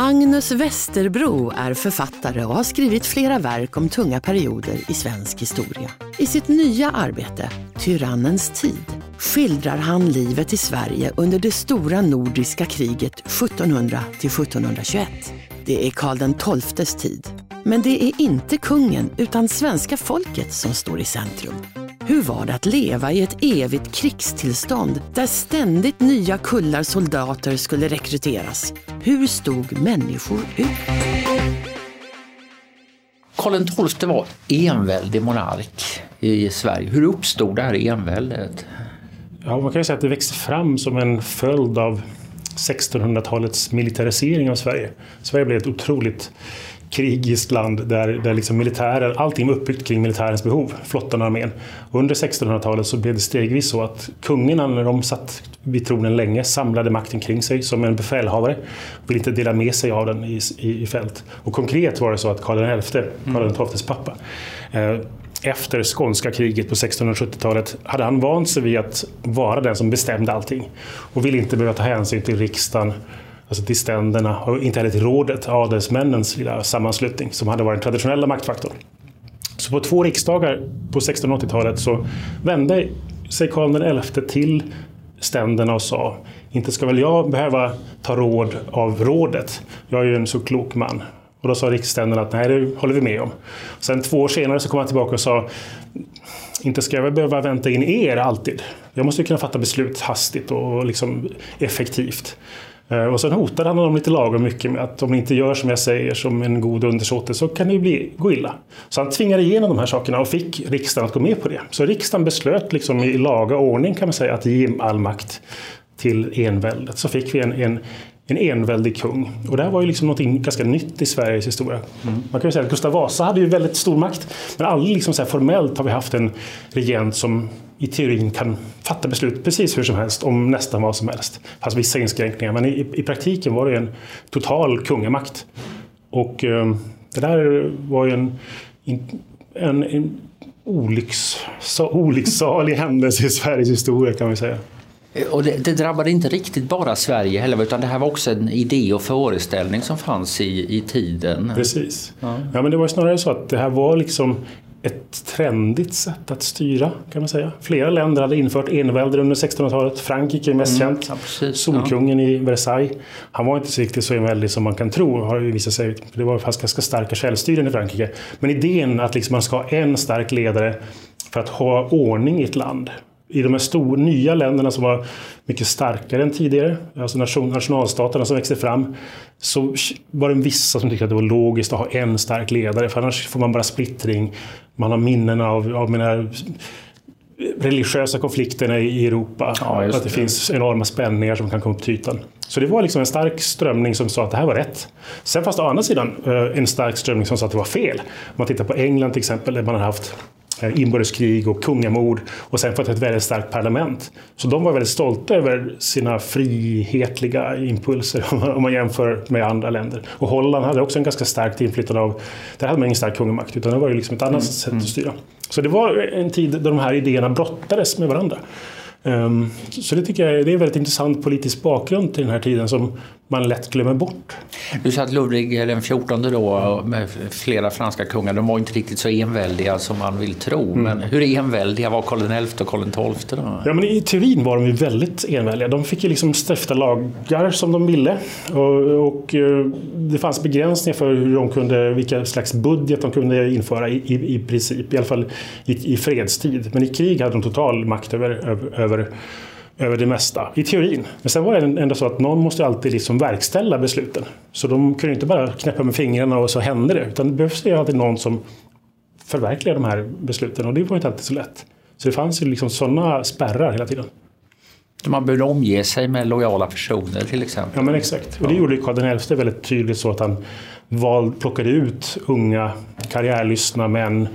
Magnus Westerbro är författare och har skrivit flera verk om tunga perioder i svensk historia. I sitt nya arbete, Tyrannens tid, skildrar han livet i Sverige under det stora nordiska kriget 1700-1721. Det är Karl XIIs tid. Men det är inte kungen utan svenska folket som står i centrum. Hur var det att leva i ett evigt krigstillstånd där ständigt nya kullar soldater skulle rekryteras? Hur stod människor ut? Karl XII var enväldig monark i Sverige. Hur uppstod det här enväldet? Ja, man kan ju säga att det växte fram som en följd av 1600-talets militarisering av Sverige. Sverige blev ett otroligt krigiskt land där, där liksom militären, allting var uppbyggt kring militärens behov, flottan och armén. under 1600-talet så blev det stegvis så att kungarna när de satt vid tronen länge samlade makten kring sig som en befälhavare. Ville inte dela med sig av den i, i, i fält. Och konkret var det så att Karl XI, Karl XIIs pappa, eh, efter skånska kriget på 1670-talet hade han vant sig vid att vara den som bestämde allting. Och ville inte behöva ta hänsyn till riksdagen alltså till ständerna och inte heller till rådet, adelsmännens lilla sammanslutning som hade varit den traditionella maktfaktorn. Så på två riksdagar på 1680-talet så vände sig Karl XI till ständerna och sa inte ska väl jag behöva ta råd av rådet. Jag är ju en så klok man. Och då sa riksständerna att nej, det håller vi med om. Sen två år senare så kom han tillbaka och sa inte ska jag väl behöva vänta in er alltid. Jag måste kunna fatta beslut hastigt och liksom effektivt. Eh, och sen hotade han dem lite lagom mycket med att om ni inte gör som jag säger som en god undersåte så kan det bli, gå illa. Så han tvingade igenom de här sakerna och fick riksdagen att gå med på det. Så riksdagen beslöt liksom i laga ordning kan man säga att ge all makt till enväldet. Så fick vi en, en, en enväldig kung. Och det här var ju liksom något ganska nytt i Sveriges historia. Mm. Man kan ju säga att Gustav Vasa hade ju väldigt stor makt. Men aldrig liksom så formellt har vi haft en regent som i teorin kan fatta beslut precis hur som helst om nästan vad som helst. Fast vissa inskränkningar. Men i, i praktiken var det en total kungamakt. Och eh, det där var ju en, en, en olycks, olycksalig händelse i Sveriges historia kan vi säga. Och det, det, drabbade inte riktigt bara Sverige heller utan det här var också en idé och föreställning som fanns i, i tiden. Precis. Ja. ja men det var snarare så att det här var liksom ett trendigt sätt att styra kan man säga. Flera länder hade infört envälde under 1600-talet. Frankrike är mest mm, känt. Ja, Solkungen ja. i Versailles. Han var inte riktigt så enväldig som man kan tro har det visat sig. Det var ganska starka självstyren i Frankrike. Men idén att liksom man ska ha en stark ledare för att ha ordning i ett land i de här stor, nya länderna som var mycket starkare än tidigare, alltså nation, nationalstaterna som växte fram, så var det vissa som tyckte att det var logiskt att ha en stark ledare, för annars får man bara splittring. Man har minnen av, av mina religiösa konflikterna i Europa. Ja, att det, det, finns enorma spänningar som kan komma upp till ytan. Så det var liksom en stark strömning som sa att det här var rätt. Sen fanns det å andra sidan eh, en stark strömning som sa att det var fel. Om man tittar på England till exempel, där man har haft inbördeskrig och kungamord och sen fått ett väldigt starkt parlament. Så de var väldigt stolta över sina frihetliga impulser om man jämför med andra länder. Och Holland hade också en ganska starkt inflytande av, där hade man ingen stark kungamakt utan det var ju liksom ett annat mm. sätt att mm. styra. Så det var en tid då de här idéerna brottades med varandra. Um, så det tycker jag det är en väldigt intressant politisk bakgrund till den här tiden som man lätt glömmer bort. Du sa att Ludvig den XIV då med flera franska kungar, de var inte riktigt så enväldiga som man vill tro. Mm. Men hur enväldiga var Karl XI och Karl XII då? Ja, men I teorin var de ju väldigt enväldiga. De fick ju liksom stifta lagar som de ville. Och, och, eh, det fanns begränsningar för hur de kunde, vilka slags budget de kunde införa i, i, i princip. I alla fall i, i fredstid. Men i krig hade de total makt över, över över det mesta, i teorin. Men sen var det ändå så att någon måste alltid liksom verkställa besluten. Så de kunde inte bara knäppa med fingrarna och så hände det. Utan det behövs ju alltid någon som förverkligar de här besluten och det var inte alltid så lätt. Så det fanns ju liksom sådana spärrar hela tiden. Man behövde omge sig med lojala personer till exempel. Ja men exakt. Och det gjorde Karl XI väldigt tydligt så att han val, plockade ut unga karriärlystna män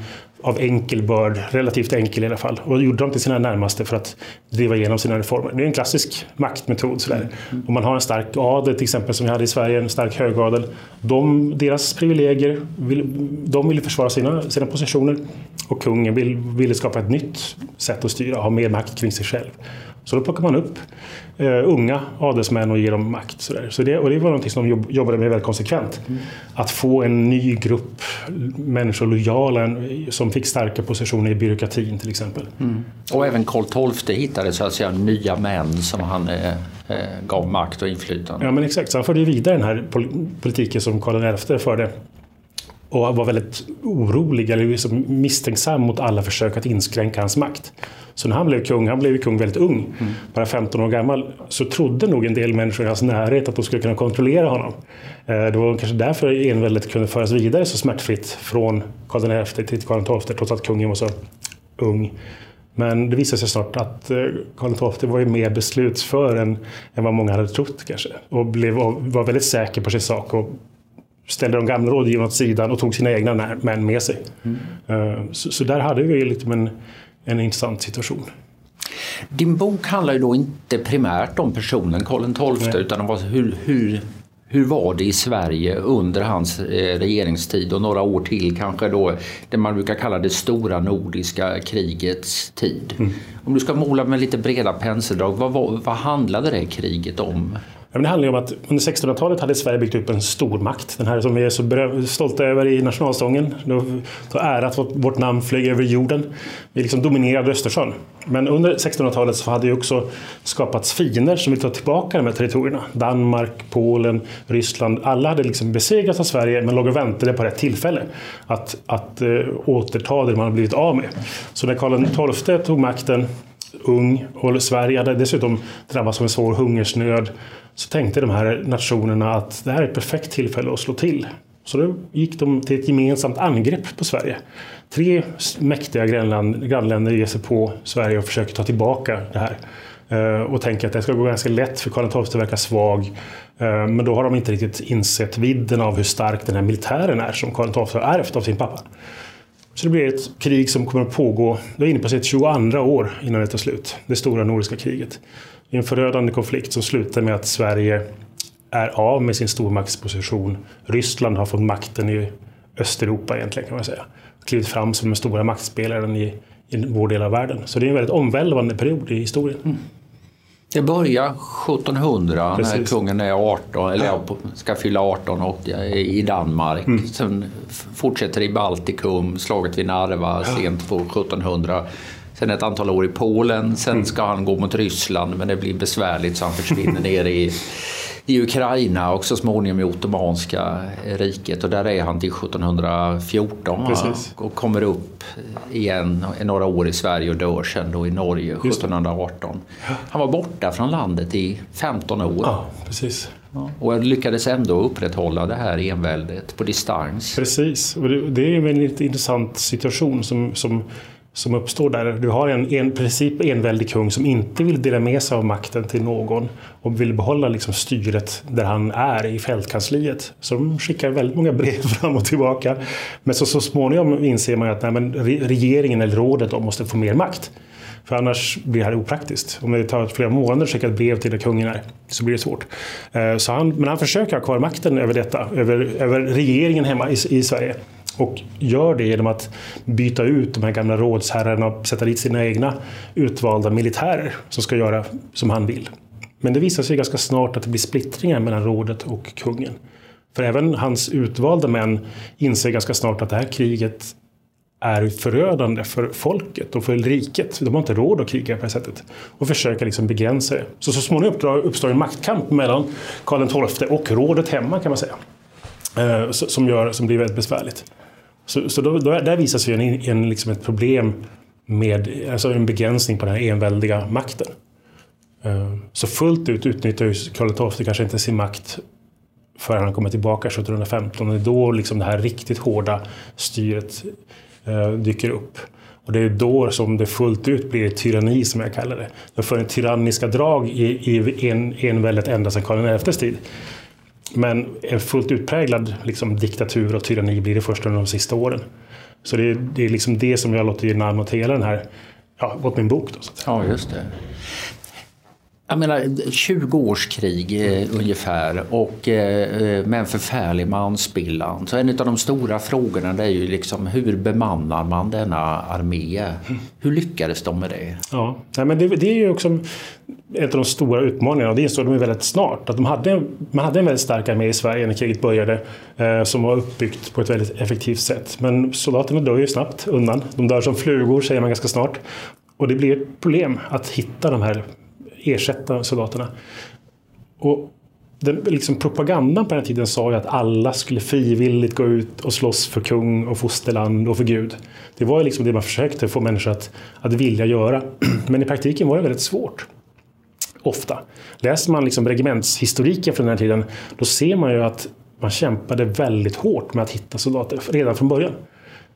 av enkel börd, relativt enkel i alla fall, och gjorde dem till sina närmaste för att driva igenom sina reformer. Det är en klassisk maktmetod. Sådär. Om man har en stark adel, till exempel som vi hade i Sverige, en stark högadel. De, deras privilegier, de ville försvara sina, sina positioner och kungen ville, ville skapa ett nytt sätt att styra, ha mer makt kring sig själv. Så då plockar man upp uh, unga adelsmän och ger dem makt. Sådär. Så det, och det var något som de jobbade med väldigt konsekvent. Mm. Att få en ny grupp människor lojala som fick starka positioner i byråkratin till exempel. Mm. Och även Karl XII hittade så att säga nya män som han eh, eh, gav makt och inflytande. Ja men exakt, så han förde vidare den här politiken som Karl XI förde och var väldigt orolig eller liksom misstänksam mot alla försök att inskränka hans makt. Så när han blev kung, han blev kung väldigt ung, mm. bara 15 år gammal, så trodde nog en del människor i hans närhet att de skulle kunna kontrollera honom. Eh, det var kanske därför enväldet kunde föras vidare så smärtfritt från Karl XI till Karl XII, trots att kungen var så ung. Men det visade sig snart att eh, Karl XII var ju mer beslutsför än, än vad många hade trott kanske. Och blev, var väldigt säker på sin sak och ställde de gamla rådgivarna åt sidan och tog sina egna män med sig. Mm. Så, så, där hade vi liksom en, en intressant situation. Din bok handlar ju då inte primärt om personen Karl XII utan om hur, hur, hur var det i Sverige under hans eh, regeringstid och några år till kanske då det man brukar kalla det stora nordiska krigets tid. Mm. Om du ska måla med lite breda penseldrag, vad, vad handlade det kriget om? Ja, det handlar om att under 1600-talet hade Sverige byggt upp en stormakt. Den här som vi är så stolta över i nationalsången. Så ära att vårt namn flög över jorden. Vi liksom dominerade Östersjön. Men under 1600-talet så hade det också skapats fiender som ville ta tillbaka de här territorierna. Danmark, Polen, Ryssland. Alla hade liksom besegrats av Sverige men låg och väntade på rätt tillfälle att, att äh, återta det man hade blivit av med. Så när Karl XII tog makten ung och Sverige hade dessutom drabbats av en svår hungersnöd så tänkte de här nationerna att det här är ett perfekt tillfälle att slå till. Så då gick de till ett gemensamt angrepp på Sverige. Tre mäktiga grannländer ger sig på Sverige och försöker ta tillbaka det här. Eh, och tänker att det ska gå ganska lätt för Karl XII verkar svag. Eh, men då har de inte riktigt insett vidden av hur stark den här militären är som Karl XII har ärvt av sin pappa. Så det blir ett krig som kommer att pågå, det är inne på sitt 22 år innan det tar slut. Det stora nordiska kriget. Det är en förödande konflikt som slutar med att Sverige är av med sin stormaktsposition. Ryssland har fått makten i Östeuropa egentligen kan man säga. Klivit fram som den stora maktspelaren i, i vår del av världen. Så det är en väldigt omvälvande period i historien. Mm. Det börjar 1700 Precis. när kungen är 18, eller ja. ska fylla 18 och i Danmark. Mm. Sen fortsätter i Baltikum, slaget vid Narva ja. sent på 1700. Sen ett antal år i Polen, sen mm. ska han gå mot Ryssland men det blir besvärligt så han försvinner ner i, i Ukraina och så småningom i Ottomanska riket och där är han till 1714 Precis. och kommer upp igen några år i Sverige och dör sen då i Norge 1718. Han var borta från landet i 15 år. Ja, precis. Och lyckades ändå upprätthålla det här enväldet på distans. Precis, och det, det är en väldigt intressant situation som, som som uppstår där. Du har en, en princip enväldig kung som inte vill dela med sig av makten till någon och vill behålla liksom styret där han är i fältkansliet. Så de skickar väldigt många brev fram och tillbaka. Men så, så småningom inser man att nej, men regeringen eller rådet då måste få mer makt. För annars blir det här opraktiskt. Om det tar flera månader att skicka ett brev till kungen här, så blir det svårt. Eh, så han, men han försöker ha kvar makten över detta, över, över regeringen hemma i, i Sverige. Och gör det genom att byta ut de här gamla rådsherrarna och sätta dit sina egna utvalda militärer som ska göra som han vill. Men det visar sig ganska snart att det blir splittringar mellan rådet och kungen. För även hans utvalda män inser ganska snart att det här kriget är förödande för folket och för riket. De har inte råd att kriga på det här sättet. Och försöker liksom begränsa det. Så så småningom uppstår en maktkamp mellan Karl XII och rådet hemma kan man säga. Eh, som, gör, som blir väldigt besvärligt. Så, så då, då, där visar sig en, en, liksom ett problem med alltså en begränsning på den här enväldiga makten. Eh, så fullt ut utnyttjar ju Karl XII kanske inte sin makt förrän han kommer tillbaka 1715. Det är då liksom det här riktigt hårda styret eh, dyker upp. Och det är då som det fullt ut blir ett tyranni som jag kallar det. Det får en tyranniska drag i, i en, enväldet ända sedan Karl XIs tid. Men en fullt utpräglad liksom, diktatur och tyranni blir det först under de sista åren. Så det, det är liksom det som jag låter ge namn åt hela den här, ja, åt min bok. Då, så Ja, just det. Jag menar 20 års krig eh, ungefär och eh, eh med en förfärlig manspillan. Så en av de stora frågorna det är ju liksom hur bemannar man denna armé? Hur lyckades de med det? Ja, Nej, men det, det är ju också en av de stora utmaningarna och det insåg de väldigt snart. Att de hade, man hade en väldigt stark armé i Sverige när kriget började eh, som var uppbyggt på ett väldigt effektivt sätt. Men soldaterna dör ju snabbt undan. De dör som flugor säger man ganska snart. Och det blir ett problem att hitta de här ersätta soldaterna. Och den, liksom propagandan på den tiden sa ju att alla skulle frivilligt gå ut och slåss för kung och fosterland och för Gud. Det var liksom det man försökte få människor att, att vilja göra. Men i praktiken var det väldigt svårt. Ofta. Läser man liksom regementshistoriken från den här tiden då ser man ju att man kämpade väldigt hårt med att hitta soldater redan från början.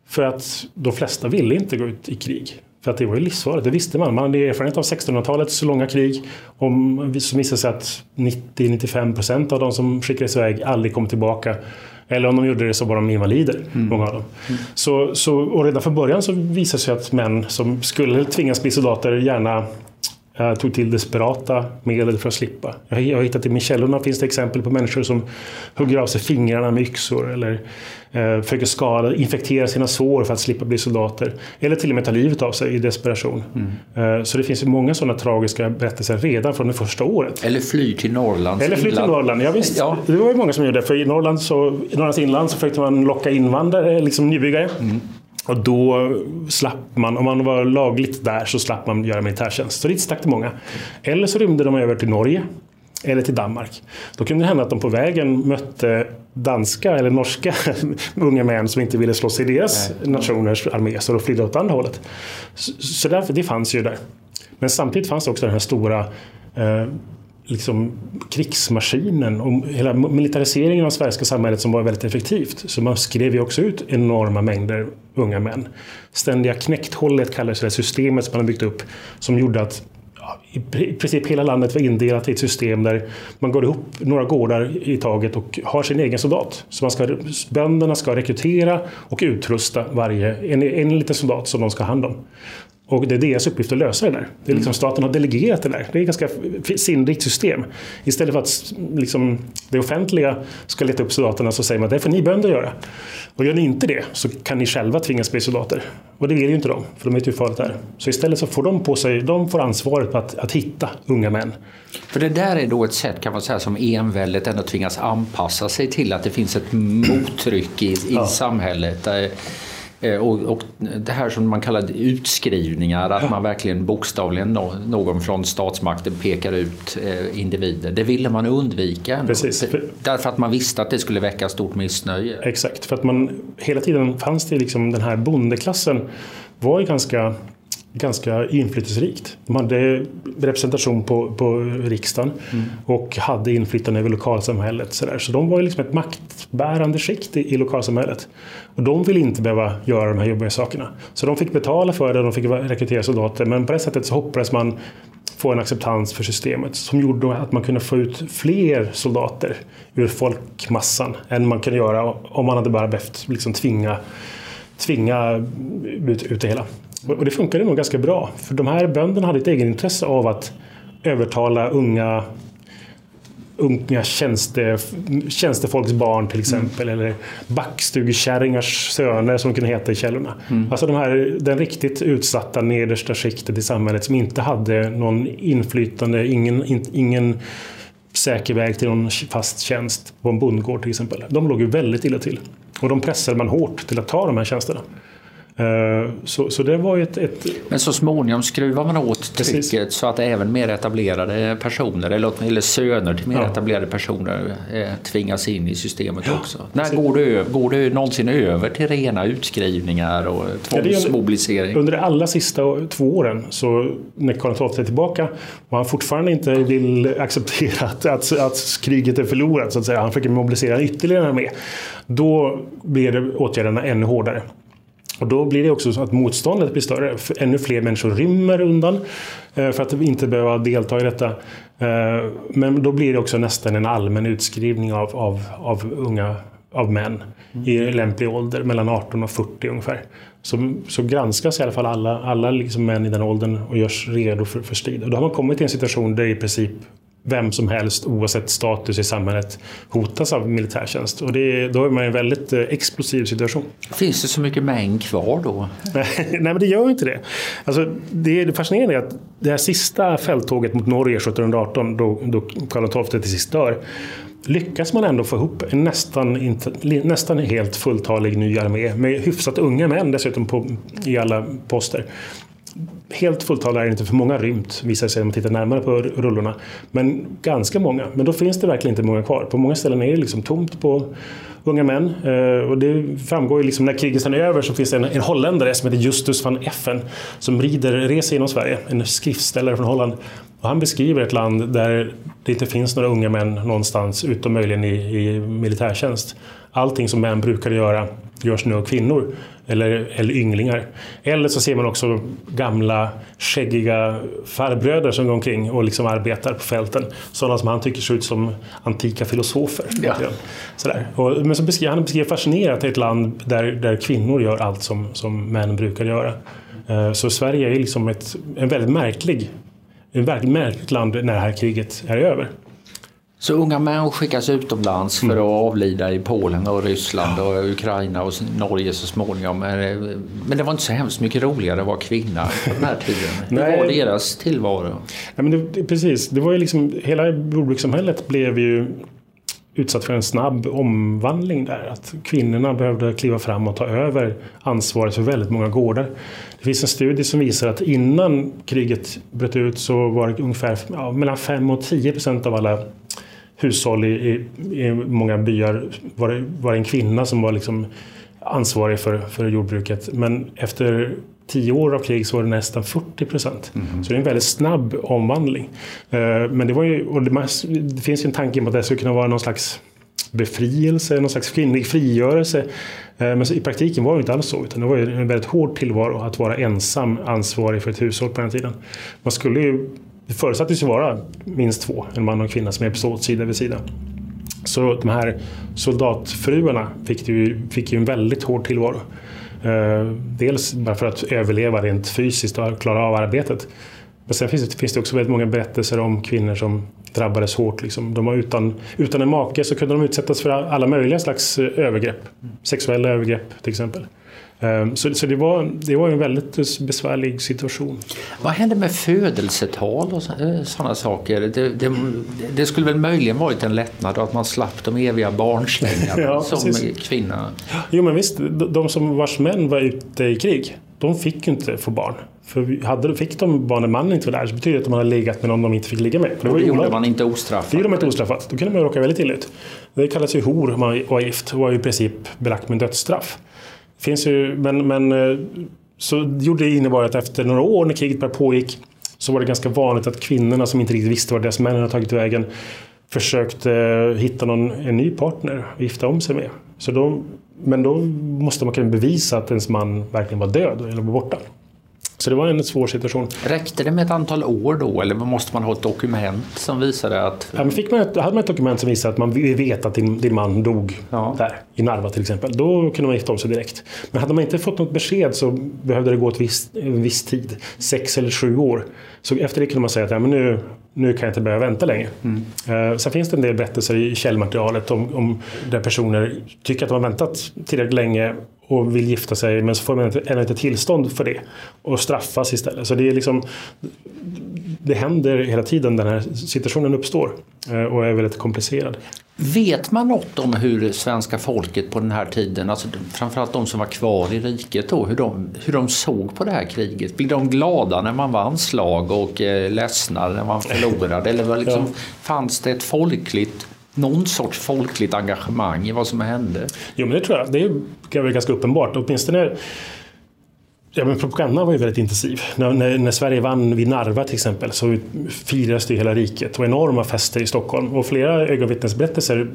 För att de flesta ville inte gå ut i krig. För att det var ju livsfarligt, det visste man. Man hade erfarenhet av 1600-talets långa krig. Om, så visade sig att 90-95 procent av de som skickades iväg aldrig kom tillbaka. Eller om de gjorde det så var de invalider, mm. många av dem. Mm. Så, så, och redan från början så visade det sig att män som skulle tvingas bli soldater gärna jag tog till desperata medel för att slippa. Jag har hittat i min källorna finns det exempel på människor som hugger av sig fingrarna med yxor eller eh, försöker skada, infektera sina sår för att slippa bli soldater. Eller till och med ta livet av sig i desperation. Mm. Eh, så det finns många sådana tragiska berättelser redan från det första året. Eller fly till Norrlands Eller fly till Norrland, ja, visst. Ja. Det var ju många som gjorde det. För i, Norrland så, i Norrlands inland så försökte man locka invandrare, liksom nybyggare. Mm. Och då slapp man, om man var lagligt där så slapp man göra militärtjänst. Så dit stack det många. Eller så rymde de över till Norge eller till Danmark. Då kunde det hända att de på vägen mötte danska eller norska unga män som inte ville slåss i deras Nej. nationers armé, så de flydde åt andra hållet. Så, så därför, det fanns ju där. Men samtidigt fanns det också den här stora eh, liksom, krigsmaskinen och hela militariseringen av svenska samhället som var väldigt effektivt. Så man skrev ju också ut enorma mängder unga män. Ständiga knäkthållet kallades det systemet som man byggt upp som gjorde att i princip hela landet var indelat i ett system där man går ihop några gårdar i taget och har sin egen soldat. Så man ska, bönderna ska rekrytera och utrusta varje, en, en liten soldat som de ska ha hand om. Och det är deras uppgift att lösa det där. Det är liksom, staten har delegerat det där. Det är ett ganska sinnrikt system. Istället för att liksom, det offentliga ska leta upp soldaterna så säger man att det får ni bönder göra. Och gör ni inte det så kan ni själva tvingas bli soldater. Och det vill ju inte de, för de vet hur farligt det är. Så istället så får de på sig, de får ansvaret att, att hitta unga män. För det där är då ett sätt kan man säga som enväldet ändå tvingas anpassa sig till att det finns ett mottryck i, i ja. samhället. Där, Eh, och, och, det här som man kallar utskrivningar, att man verkligen bokstavligen någon från statsmakten pekar ut eh, individer. Det ville man undvika. Precis. Därför att man visste att det skulle väcka stort missnöje. Exakt, för att man hela tiden fanns det liksom den här bondeklassen var ju ganska ganska inflytelserikt. De hade representation på, på riksdagen mm. och hade inflytande över lokalsamhället. Så, där. så de var liksom ett maktbärande skikt i, i lokalsamhället. Och de ville inte behöva göra de här jobbiga sakerna. Så de fick betala för det, de fick rekrytera soldater. Men på det sättet så hoppades man få en acceptans för systemet som gjorde att man kunde få ut fler soldater ur folkmassan än man kunde göra om man hade bara behövt liksom tvinga, tvinga ut, ut det hela. Och det funkade nog ganska bra. För de här bönderna hade ett egenintresse av att övertala unga unga tjänste, tjänstefolks barn till exempel. Mm. Eller backstugekärringars söner som det kunde heta i källorna. Mm. Alltså de här, den riktigt utsatta nedersta skiktet i samhället som inte hade någon inflytande, ingen, in, ingen säker väg till någon fast tjänst på en bondgård till exempel. De låg ju väldigt illa till. Och de pressade man hårt till att ta de här tjänsterna. Eh, så, så det var ett, ett... Men så småningom skruvar man åt trycket Precis. så att även mer etablerade personer eller, eller söner till mer ja. etablerade personer eh, tvingas in i systemet ja. också. När går det, går det någonsin över till rena utskrivningar och tvångsmobilisering? Under de allra sista två åren, så när Karl XII är tillbaka och han fortfarande inte vill acceptera att, att, att kriget är förlorat, så att säga. han försöker mobilisera ytterligare armé. Då blir det åtgärderna ännu hårdare. Och då blir det också så att motståndet blir större. Ännu fler människor rymmer undan eh, för att inte behöva delta i detta. Eh, men då blir det också nästan en allmän utskrivning av, av, av unga av män i lämplig ålder, mellan 18 och 40 ungefär. Så, så granskas i alla fall alla, alla liksom män i den åldern och görs redo för, för strid. Och då har man kommit till en situation där i princip vem som helst oavsett status i samhället hotas av militärtjänst. Och det, då är man i en väldigt eh, explosiv situation. Finns det så mycket män kvar då? Nej, men det gör inte det. Alltså, det, det fascinerande är att det här sista fälttåget mot Norge 1718, då, då Karl XII till sist dör, lyckas man ändå få ihop en nästan, nästan helt fulltalig ny armé med hyfsat unga män dessutom på, i alla poster. Helt fulltaliga är inte, för många rymt visar sig om man tittar närmare på rullorna. Men ganska många. Men då finns det verkligen inte många kvar. På många ställen är det liksom tomt på unga män. Eh, och det framgår ju liksom när kriget är över så finns det en, en holländare som heter Justus van Effen som rider, reser genom Sverige. En skriftställare från Holland. Och han beskriver ett land där det inte finns några unga män någonstans utom möjligen i, i militärtjänst. Allting som män brukar göra görs nu av kvinnor eller, eller ynglingar. Eller så ser man också gamla skäggiga farbröder som går omkring och liksom arbetar på fälten. Sådana som han tycker ser ut som antika filosofer. Ja. Sådär. Och, men så beskriver, han beskriver fascinerat ett land där, där kvinnor gör allt som, som män brukar göra. Uh, så Sverige är liksom ett, en väldigt märklig, en väldigt märkligt land när det här kriget är över. Så unga män skickas utomlands för mm. att avlida i Polen och Ryssland och Ukraina och Norge så småningom. Men det var inte så hemskt mycket roligare att vara kvinna på den här tiden. Hur var deras tillvaro? Ja, men det, precis, det var ju liksom, hela jordbrukssamhället blev ju utsatt för en snabb omvandling där. Att kvinnorna behövde kliva fram och ta över ansvaret för väldigt många gårdar. Det finns en studie som visar att innan kriget bröt ut så var det ungefär ja, mellan 5 och 10 procent av alla hushåll i, i, i många byar var det, var det en kvinna som var liksom ansvarig för, för jordbruket. Men efter tio år av krig så var det nästan 40 procent. Mm. Så det är en väldigt snabb omvandling. Uh, men det, var ju, och det, det, finns ju en tanke om att det skulle kunna vara någon slags befrielse, någon slags kvinnlig frigörelse. Uh, men i praktiken var det inte alls så, utan det var en väldigt hård tillvaro att vara ensam ansvarig för ett hushåll på den tiden. Man skulle ju det förutsattes ju vara minst två, en man och en kvinna som hjälps åt sida vid sida. Så de här soldatfruarna fick ju, fick ju en väldigt hård tillvaro. Eh, dels bara för att överleva rent fysiskt och klara av arbetet. Men sen finns det, finns det också väldigt många berättelser om kvinnor som drabbades hårt. Liksom. De var utan, utan en make så kunde de utsättas för alla möjliga slags eh, övergrepp. Sexuella övergrepp till exempel. Ehm, så, så det, var, det var en väldigt besvärlig situation. Vad hände med födelsetal och sådana saker? Det, det, det, skulle väl möjligen varit en lättnad att man slapp de eviga barnslängarna ja, som precis. kvinna? Jo men visst, de som vars män var ute i krig, de fick ju inte få barn. För hade, fick de barn när mannen inte var där så betyder det att de hade legat med någon de inte fick ligga med. För det, var det gjorde man inte ostraffat? Det gjorde man inte ostraffat. Då kunde man råka väldigt illa ut. Det kallas ju hor om man var gift och var i princip belagt med dödsstraff. Finns ju, men, men eh, så gjorde det innebar att efter några år när kriget pågick så var det ganska vanligt att kvinnorna som inte riktigt visste var deras män hade tagit vägen försökte eh, hitta någon, en ny partner att gifta om sig med. Så då, men då måste man kunna bevisa att ens man verkligen var död eller var borta. Så det var en svår situation. Räckte det med ett antal år då eller måste man ha ett dokument som visade att... Ja, men fick man ett, hade man ett dokument som visade att man vet att din, din man dog ja. där, i Narva till exempel, då kunde man gifta om sig direkt. Men hade man inte fått något besked så behövde det gå ett visst, en viss tid, sex eller sju år. Så efter det kunde man säga att ja, men nu, nu kan jag inte börja vänta längre. Mm. Uh, sen finns det en del berättelser i källmaterialet om, om där personer tycker att de har väntat tillräckligt länge och vill gifta sig men så får man inte, ännu inte tillstånd för det och straffas istället. Så det är liksom det händer hela tiden den här situationen uppstår eh, och är väldigt komplicerad. Vet man något om hur svenska folket på den här tiden, alltså framförallt de som var kvar i riket då, hur de, hur de såg på det här kriget? Blev de glada när man vann slag och eh, ledsna när man förlorade? Eller liksom, ja. fanns det ett folkligt någon sorts folkligt engagemang i vad som hände? Jo, men det tror jag. Det är ganska uppenbart. Åtminstone Ja, men propagandan var ju väldigt intensiv. När, när, när, Sverige vann vid Narva till exempel så firades det i hela riket. och enorma fester i Stockholm. Och flera ögonvittnesberättelser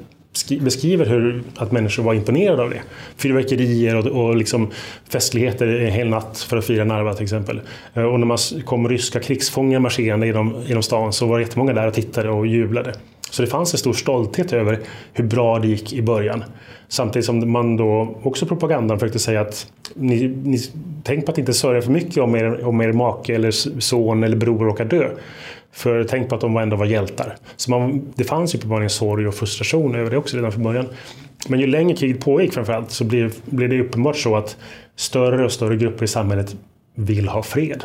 beskriver hur, att människor var imponerade av det. Fyrverkerier och, och liksom festligheter en hel natt för att fira Narva till exempel. Eh, och när man kom ryska krigsfångar marscherande genom, genom stan så var det jättemånga där och tittade och jublade. Så det fanns en stor stolthet över hur bra det gick i början. Samtidigt som man då också propagandan försökte säga att ni, ni tänk på att inte sörja för mycket om er, om er make eller son eller bror råkar dö. För tänk på att de ändå var hjältar. Så man, det fanns ju uppenbarligen sorg och frustration över det också redan från början. Men ju längre kriget pågick framförallt så blev, blev det uppenbart så att större och större grupper i samhället vill ha fred.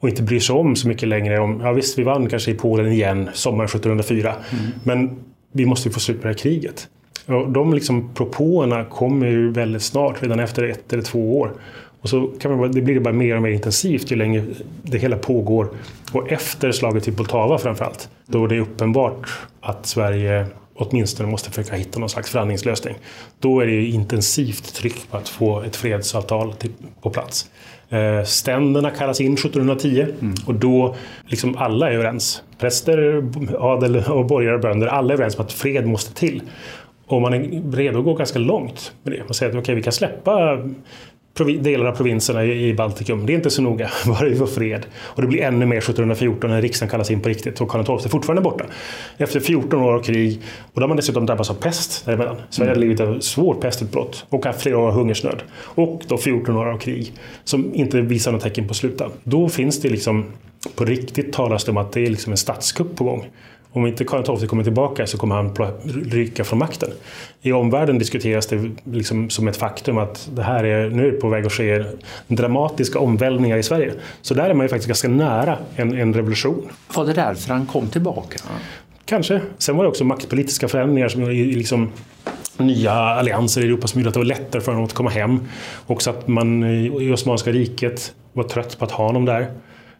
Och inte bryr sig om så mycket längre om, ja visst vi vann kanske i Polen igen sommaren 1704. Mm. Men vi måste ju få slut på det här kriget. Och de liksom propåerna kommer ju väldigt snart, redan efter ett eller två år. Och så kan man, det blir bara mer och mer intensivt ju längre det hela pågår. Och efter slaget vid Poltava framförallt, då det är uppenbart att Sverige åtminstone måste försöka hitta någon slags förhandlingslösning. Då är det intensivt tryck på att få ett fredsavtal till, på plats. Eh, ständerna kallas in 1710 mm. och då liksom alla är överens. Präster, adel och borgare och bönder, alla är överens om att fred måste till. Och man är redo att gå ganska långt med det. Man säger att okay, vi kan släppa delar av provinserna i Baltikum. Det är inte så noga, bara vi får fred. Och det blir ännu mer 1714 när riksdagen kallas in på riktigt och Karl XII är fortfarande borta. Efter 14 år av krig och då har man dessutom drabbats av pest däremellan. Sverige har lidit av svårt pestutbrott och haft flera år av hungersnöd. Och då 14 år av krig som inte visar några tecken på att sluta. Då finns det liksom på riktigt talas det om att det är liksom en statskupp på gång. Om inte Karl XII kommer tillbaka så kommer han rycka från makten. I omvärlden diskuteras det liksom som ett faktum att det här är nu på väg att ske dramatiska omvälvningar i Sverige. Så där är man ju faktiskt ganska nära en, en revolution. Var det därför han kom tillbaka? Kanske. Sen var det också maktpolitiska förändringar som liksom nya allianser i Europa som gjorde att det var lättare för honom att komma hem. Också att man i Osmanska riket var trött på att ha honom där.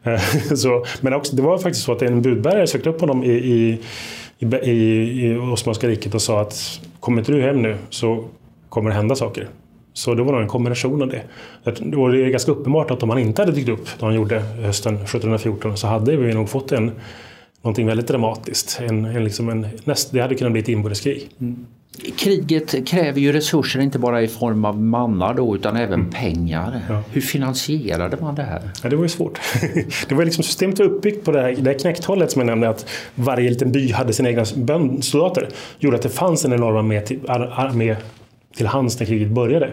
Eh, så, men också, det var faktiskt så att en budbärare sökte upp honom i, i, i, i Osmanska riket och sa att kommer inte du hem nu så kommer det hända saker. Så det var nog en kombination av det. Och det är ganska uppenbart att om han inte hade dykt upp då han gjorde hösten 1714 så hade vi nog fått en, någonting väldigt dramatiskt. En, en, liksom en, näst, det hade kunnat bli ett inbördeskrig. Mm. Kriget kräver ju resurser inte bara i form av mannar då utan även mm. pengar. Ja. Hur finansierade man det här? Ja, det var ju svårt. det var liksom systemet var uppbyggt på det här, det här knäckthållet som jag nämnde att varje liten by hade sina egna soldater. gjorde att det fanns en enorm armé till, armé till hands när kriget började.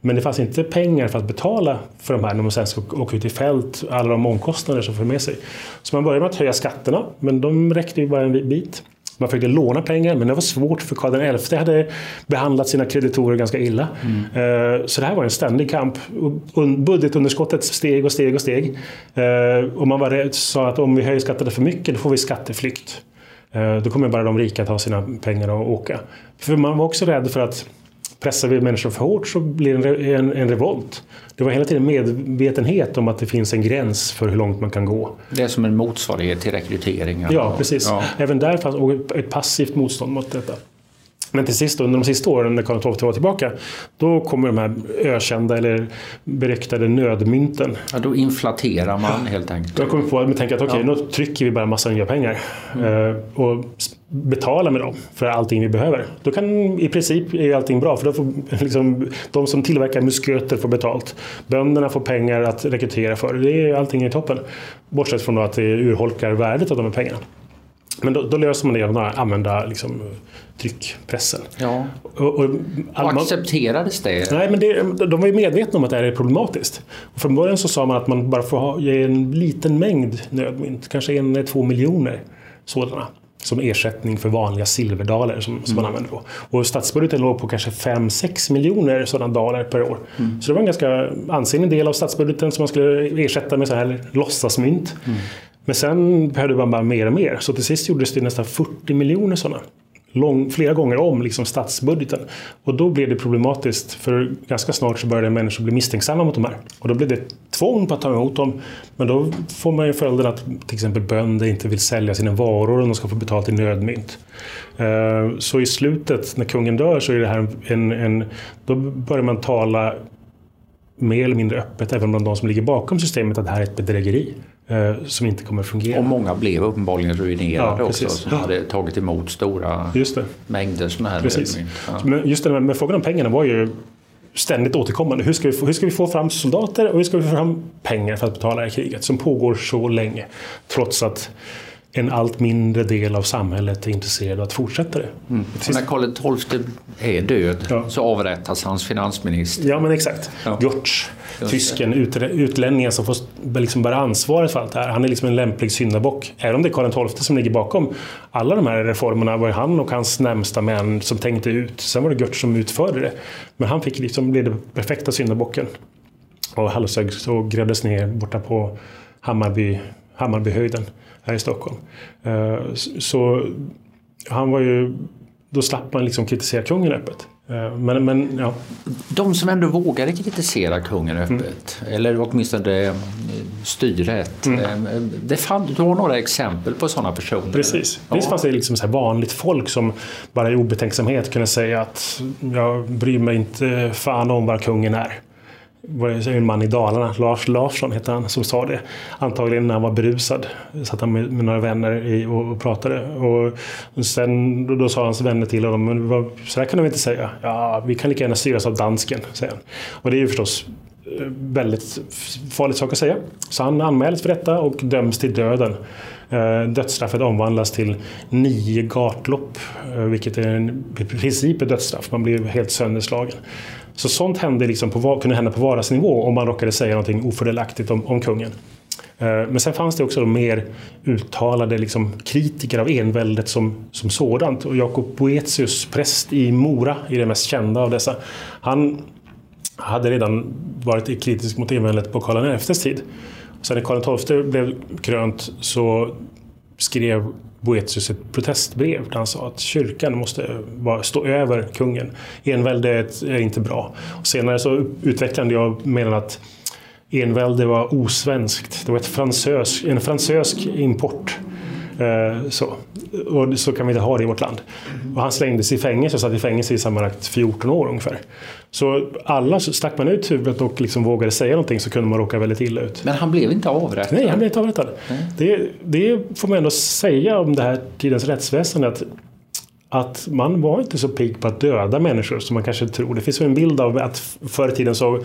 Men det fanns inte pengar för att betala för de här när man sen ska åka ut i fält, alla de omkostnader som får med sig. Så man började med att höja skatterna, men de räckte ju bara en bit. Man försökte låna pengar men det var svårt för Karl XI hade behandlat sina kreditorer ganska illa. Mm. Så det här var en ständig kamp. Budgetunderskottet steg och steg och steg. Eh, och man var rädd, sa att om vi höjer skatterna för mycket då får vi skatteflykt. Eh, då kommer bara de rika ta sina pengar och åka. För man var också rädd för att pressar vi människor för hårt så blir det en, en, revolt. Det var hela tiden medvetenhet om att det finns en gräns för hur långt man kan gå. Det är som en motsvarighet till rekrytering. Ja, precis. Ja. Även där fanns ett passivt motstånd mot detta. Men till sist, under de sista åren när Karl XII var tillbaka, då kommer de här ökända eller beryktade nödmynten. Ja, då inflaterar man helt enkelt. Då kommer på att tänka att okej, okay, ja. nu trycker vi bara massa nya pengar. Mm. och betalar med dem för allting vi behöver. Då kan i princip är allting bra för då får liksom, de som tillverkar musköter få betalt. Bönderna får pengar att rekrytera för. Det är, allting är toppen. Bortsett från att det urholkar värdet av de här pengarna. Men då, då löser man det genom att använda liksom, tryckpressen. Ja. Och, och, och accepterades det? Nej, men det, de var ju medvetna om att det här är problematiskt. Och från början så sa man att man bara får ha, ge en liten mängd nödmynt, kanske en, eller två miljoner sådana som ersättning för vanliga silverdaler som, som mm. man använder då. Och statsbudgeten låg på kanske 5-6 miljoner sådana daler per år. Mm. Så det var en ganska ansenlig del av statsbudgeten som man skulle ersätta med så här låtsasmynt. Mm. Men sen behövde man bara mer och mer. Så till sist gjordes det nästan 40 miljoner sådana. Lång, flera gånger om liksom statsbudgeten. Och då blev det problematiskt för ganska snart så började människor bli misstänksamma mot de här. Och då blev det tvång på att ta emot dem. Men då får man ju följden att till exempel bönder inte vill sälja sina varor om de ska få betalt i nödmynt. Eh, så i slutet när kungen dör så är det här en, en då börjar man tala mer eller mindre öppet, även bland de som ligger bakom systemet, att det här är ett bedrägeri som inte kommer fungera. Och många blev uppenbarligen ruinerade ja, också, som ja. hade tagit emot stora mängder sådana här precis. Ja. Men just det med frågan om pengarna var ju ständigt återkommande. Hur ska, vi få, hur ska vi få fram soldater och hur ska vi få fram pengar för att betala det här kriget som pågår så länge? Trots att en allt mindre del av samhället är intresserad av att fortsätta det. Mm. När Karl XII är död ja. så avrättas hans finansminister. Ja men exakt. Ja. Görtz, tysken, ut, utlänningen som får liksom bära ansvaret för allt det här. Han är liksom en lämplig syndabock. Även om det är Karl XII som ligger bakom alla de här reformerna var det han och hans närmsta män som tänkte ut. Sen var det Görtz som utförde det. Men han fick liksom bli den perfekta syndabocken. Och Hallshög så grävdes ner borta på Hammarby, Hammarbyhöjden här i Stockholm. Eh, så han var ju, då slapp man liksom kritisera kungen öppet. Eh, men, men, ja. De som ändå vågade kritisera kungen öppet, mm. eller åtminstone eh, styret. Mm. Det fanns du har några exempel på sådana personer? Precis. Ja. Dels fanns det liksom så vanligt folk som bara i obetänksamhet kunde säga att jag bryr mig inte fan om vad kungen är var en man i Dalarna, Lars Larsson hette han, som sa det. Antagligen när han var berusad. Satt han med, med några vänner i, och, och, pratade. Och sen då, då sa hans vänner till honom, men vad, så här kan de inte säga. Ja, vi kan lika gärna styras av dansken, säger han. Och det är ju förstås eh, väldigt farligt sak att säga. Så han anmäls för detta och döms till döden. Eh, dödsstraffet omvandlas till nio gatlopp, eh, vilket är en, i princip ett dödsstraff. Man blir helt sönderslagen. Så sånt hände liksom på, kunde hända på vardagsnivå om man råkade säga någonting ofördelaktigt om, om kungen. Eh, men sen fanns det också mer uttalade liksom, kritiker av enväldet som, som sådant. Och Jakob Boetius, präst i Mora, är det mest kända av dessa. Han hade redan varit kritisk mot enväldet på Karl XIs tid. Sen när Karl XII blev krönt så skrev Boetius ett protestbrev där han sa att kyrkan måste stå över kungen. Envälde är inte bra. Och senare så utvecklade jag medan att envälde var osvenskt. Det var ett fransös, en fransösk import. Eh, så. Och så kan vi inte ha det i vårt land. Och han slängdes i fängelse och satt i fängelse i sammanlagt 14 år ungefär. Så alla stack man ut huvudet och liksom vågade säga någonting så kunde man råka väldigt illa ut. Men han blev inte avrättad? Nej, han blev inte avrättad. Mm. Det, det, får man ändå säga om det här tidens rättsväsende. Att, att man var inte så pigg på att döda människor som man kanske tror. Det finns en bild av att förr i tiden så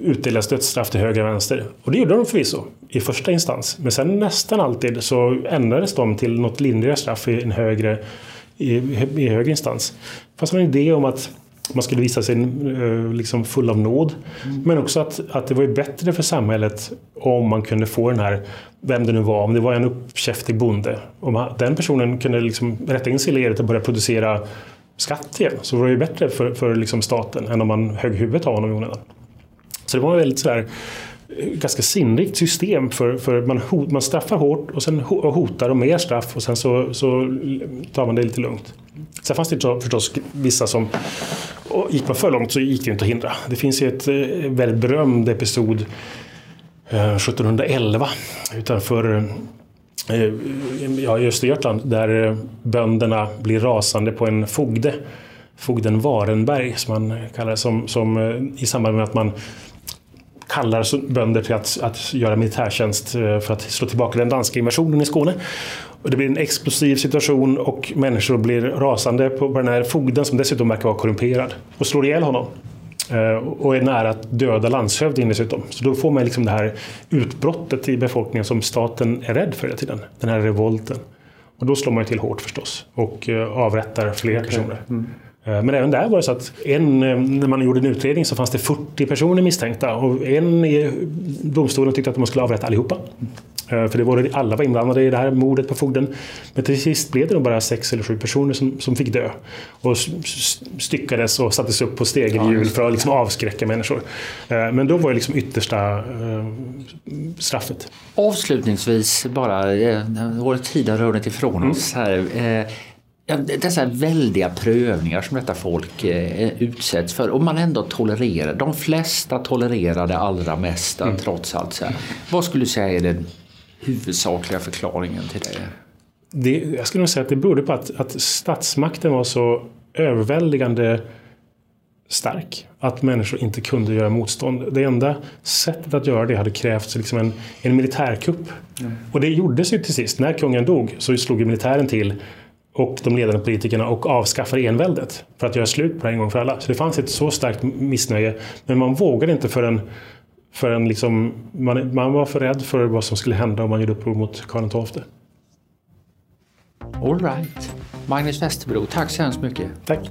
utdelades dödsstraff till höger och vänster. Och det gjorde de förvisso i första instans. Men sen nästan alltid så ändrades de till något lindrigare straff i en högre, i, i högre instans. Fast man en idé om att man skulle visa sig eh, liksom full av nåd. Mm. Men också att, att det var bättre för samhället om man kunde få den här, vem det nu var, om det var en uppkäftig bonde. Om den personen kunde liksom rätta in sig i ledet och börja producera skatt igen så var det ju bättre för, för liksom staten än om man högg huvudet av honom i onödan. Så det var väldigt sådär ganska sinnrikt system. För, för man, hot, man straffar hårt och sen hotar och mer straff och sen så, så tar man det lite lugnt. Sen fanns det förstås vissa som och gick man för långt så gick det inte att hindra. Det finns ju ett eh, väldigt berömd episod eh, 1711 utanför eh, ja, i Östergötland där bönderna blir rasande på en fogde. Fogden Varenberg som man kallar det, som, som i samband med att man kallar bönder till att, att göra militärtjänst för att slå tillbaka den danska invasionen i Skåne. Och det blir en explosiv situation och människor blir rasande på den här fogden som dessutom verkar vara korrumperad och slår ihjäl honom. Eh, och är nära att döda landshövdingen dessutom. Så då får man liksom det här utbrottet i befolkningen som staten är rädd för hela tiden. Den här revolten. Och då slår man till hårt förstås och eh, avrättar fler okay. personer. Mm. Eh, men även där var det så att en, när man gjorde en utredning så fanns det 40 personer misstänkta och en i domstolen tyckte att man skulle avrätta allihopa. Eh, för det var, alla var inblandade i det här mordet på fogden. Men till sist blev det nog bara sex eller sju personer som, som fick dö. Och styckades och sattes upp på stegelhjul för att liksom avskräcka människor. Eh, men då var det liksom yttersta eh, straffet. Avslutningsvis bara, vår tid har runnit ifrån mm. oss här. Dessa väldiga prövningar som detta folk utsätts för och man ändå tolererar. De flesta tolererar det allra mesta mm. trots allt. Så här. Vad skulle du säga är det huvudsakliga förklaringen till det? det jag skulle nog säga att det berodde på att, att statsmakten var så överväldigande stark. Att människor inte kunde göra motstånd. Det enda sättet att göra det hade krävts liksom en, en militärkupp. Mm. Och det gjordes ju till sist. När kungen dog så slog militären till och de ledande politikerna och avskaffade enväldet för att göra slut på det en gång för alla. Så det fanns ett så starkt missnöje. Men man vågade inte förrän Förrän liksom, man, man var för rädd för vad som skulle hända om man gjorde uppror mot Karl XII. All right. Magnus Westerbro, tack så hemskt mycket. Tack.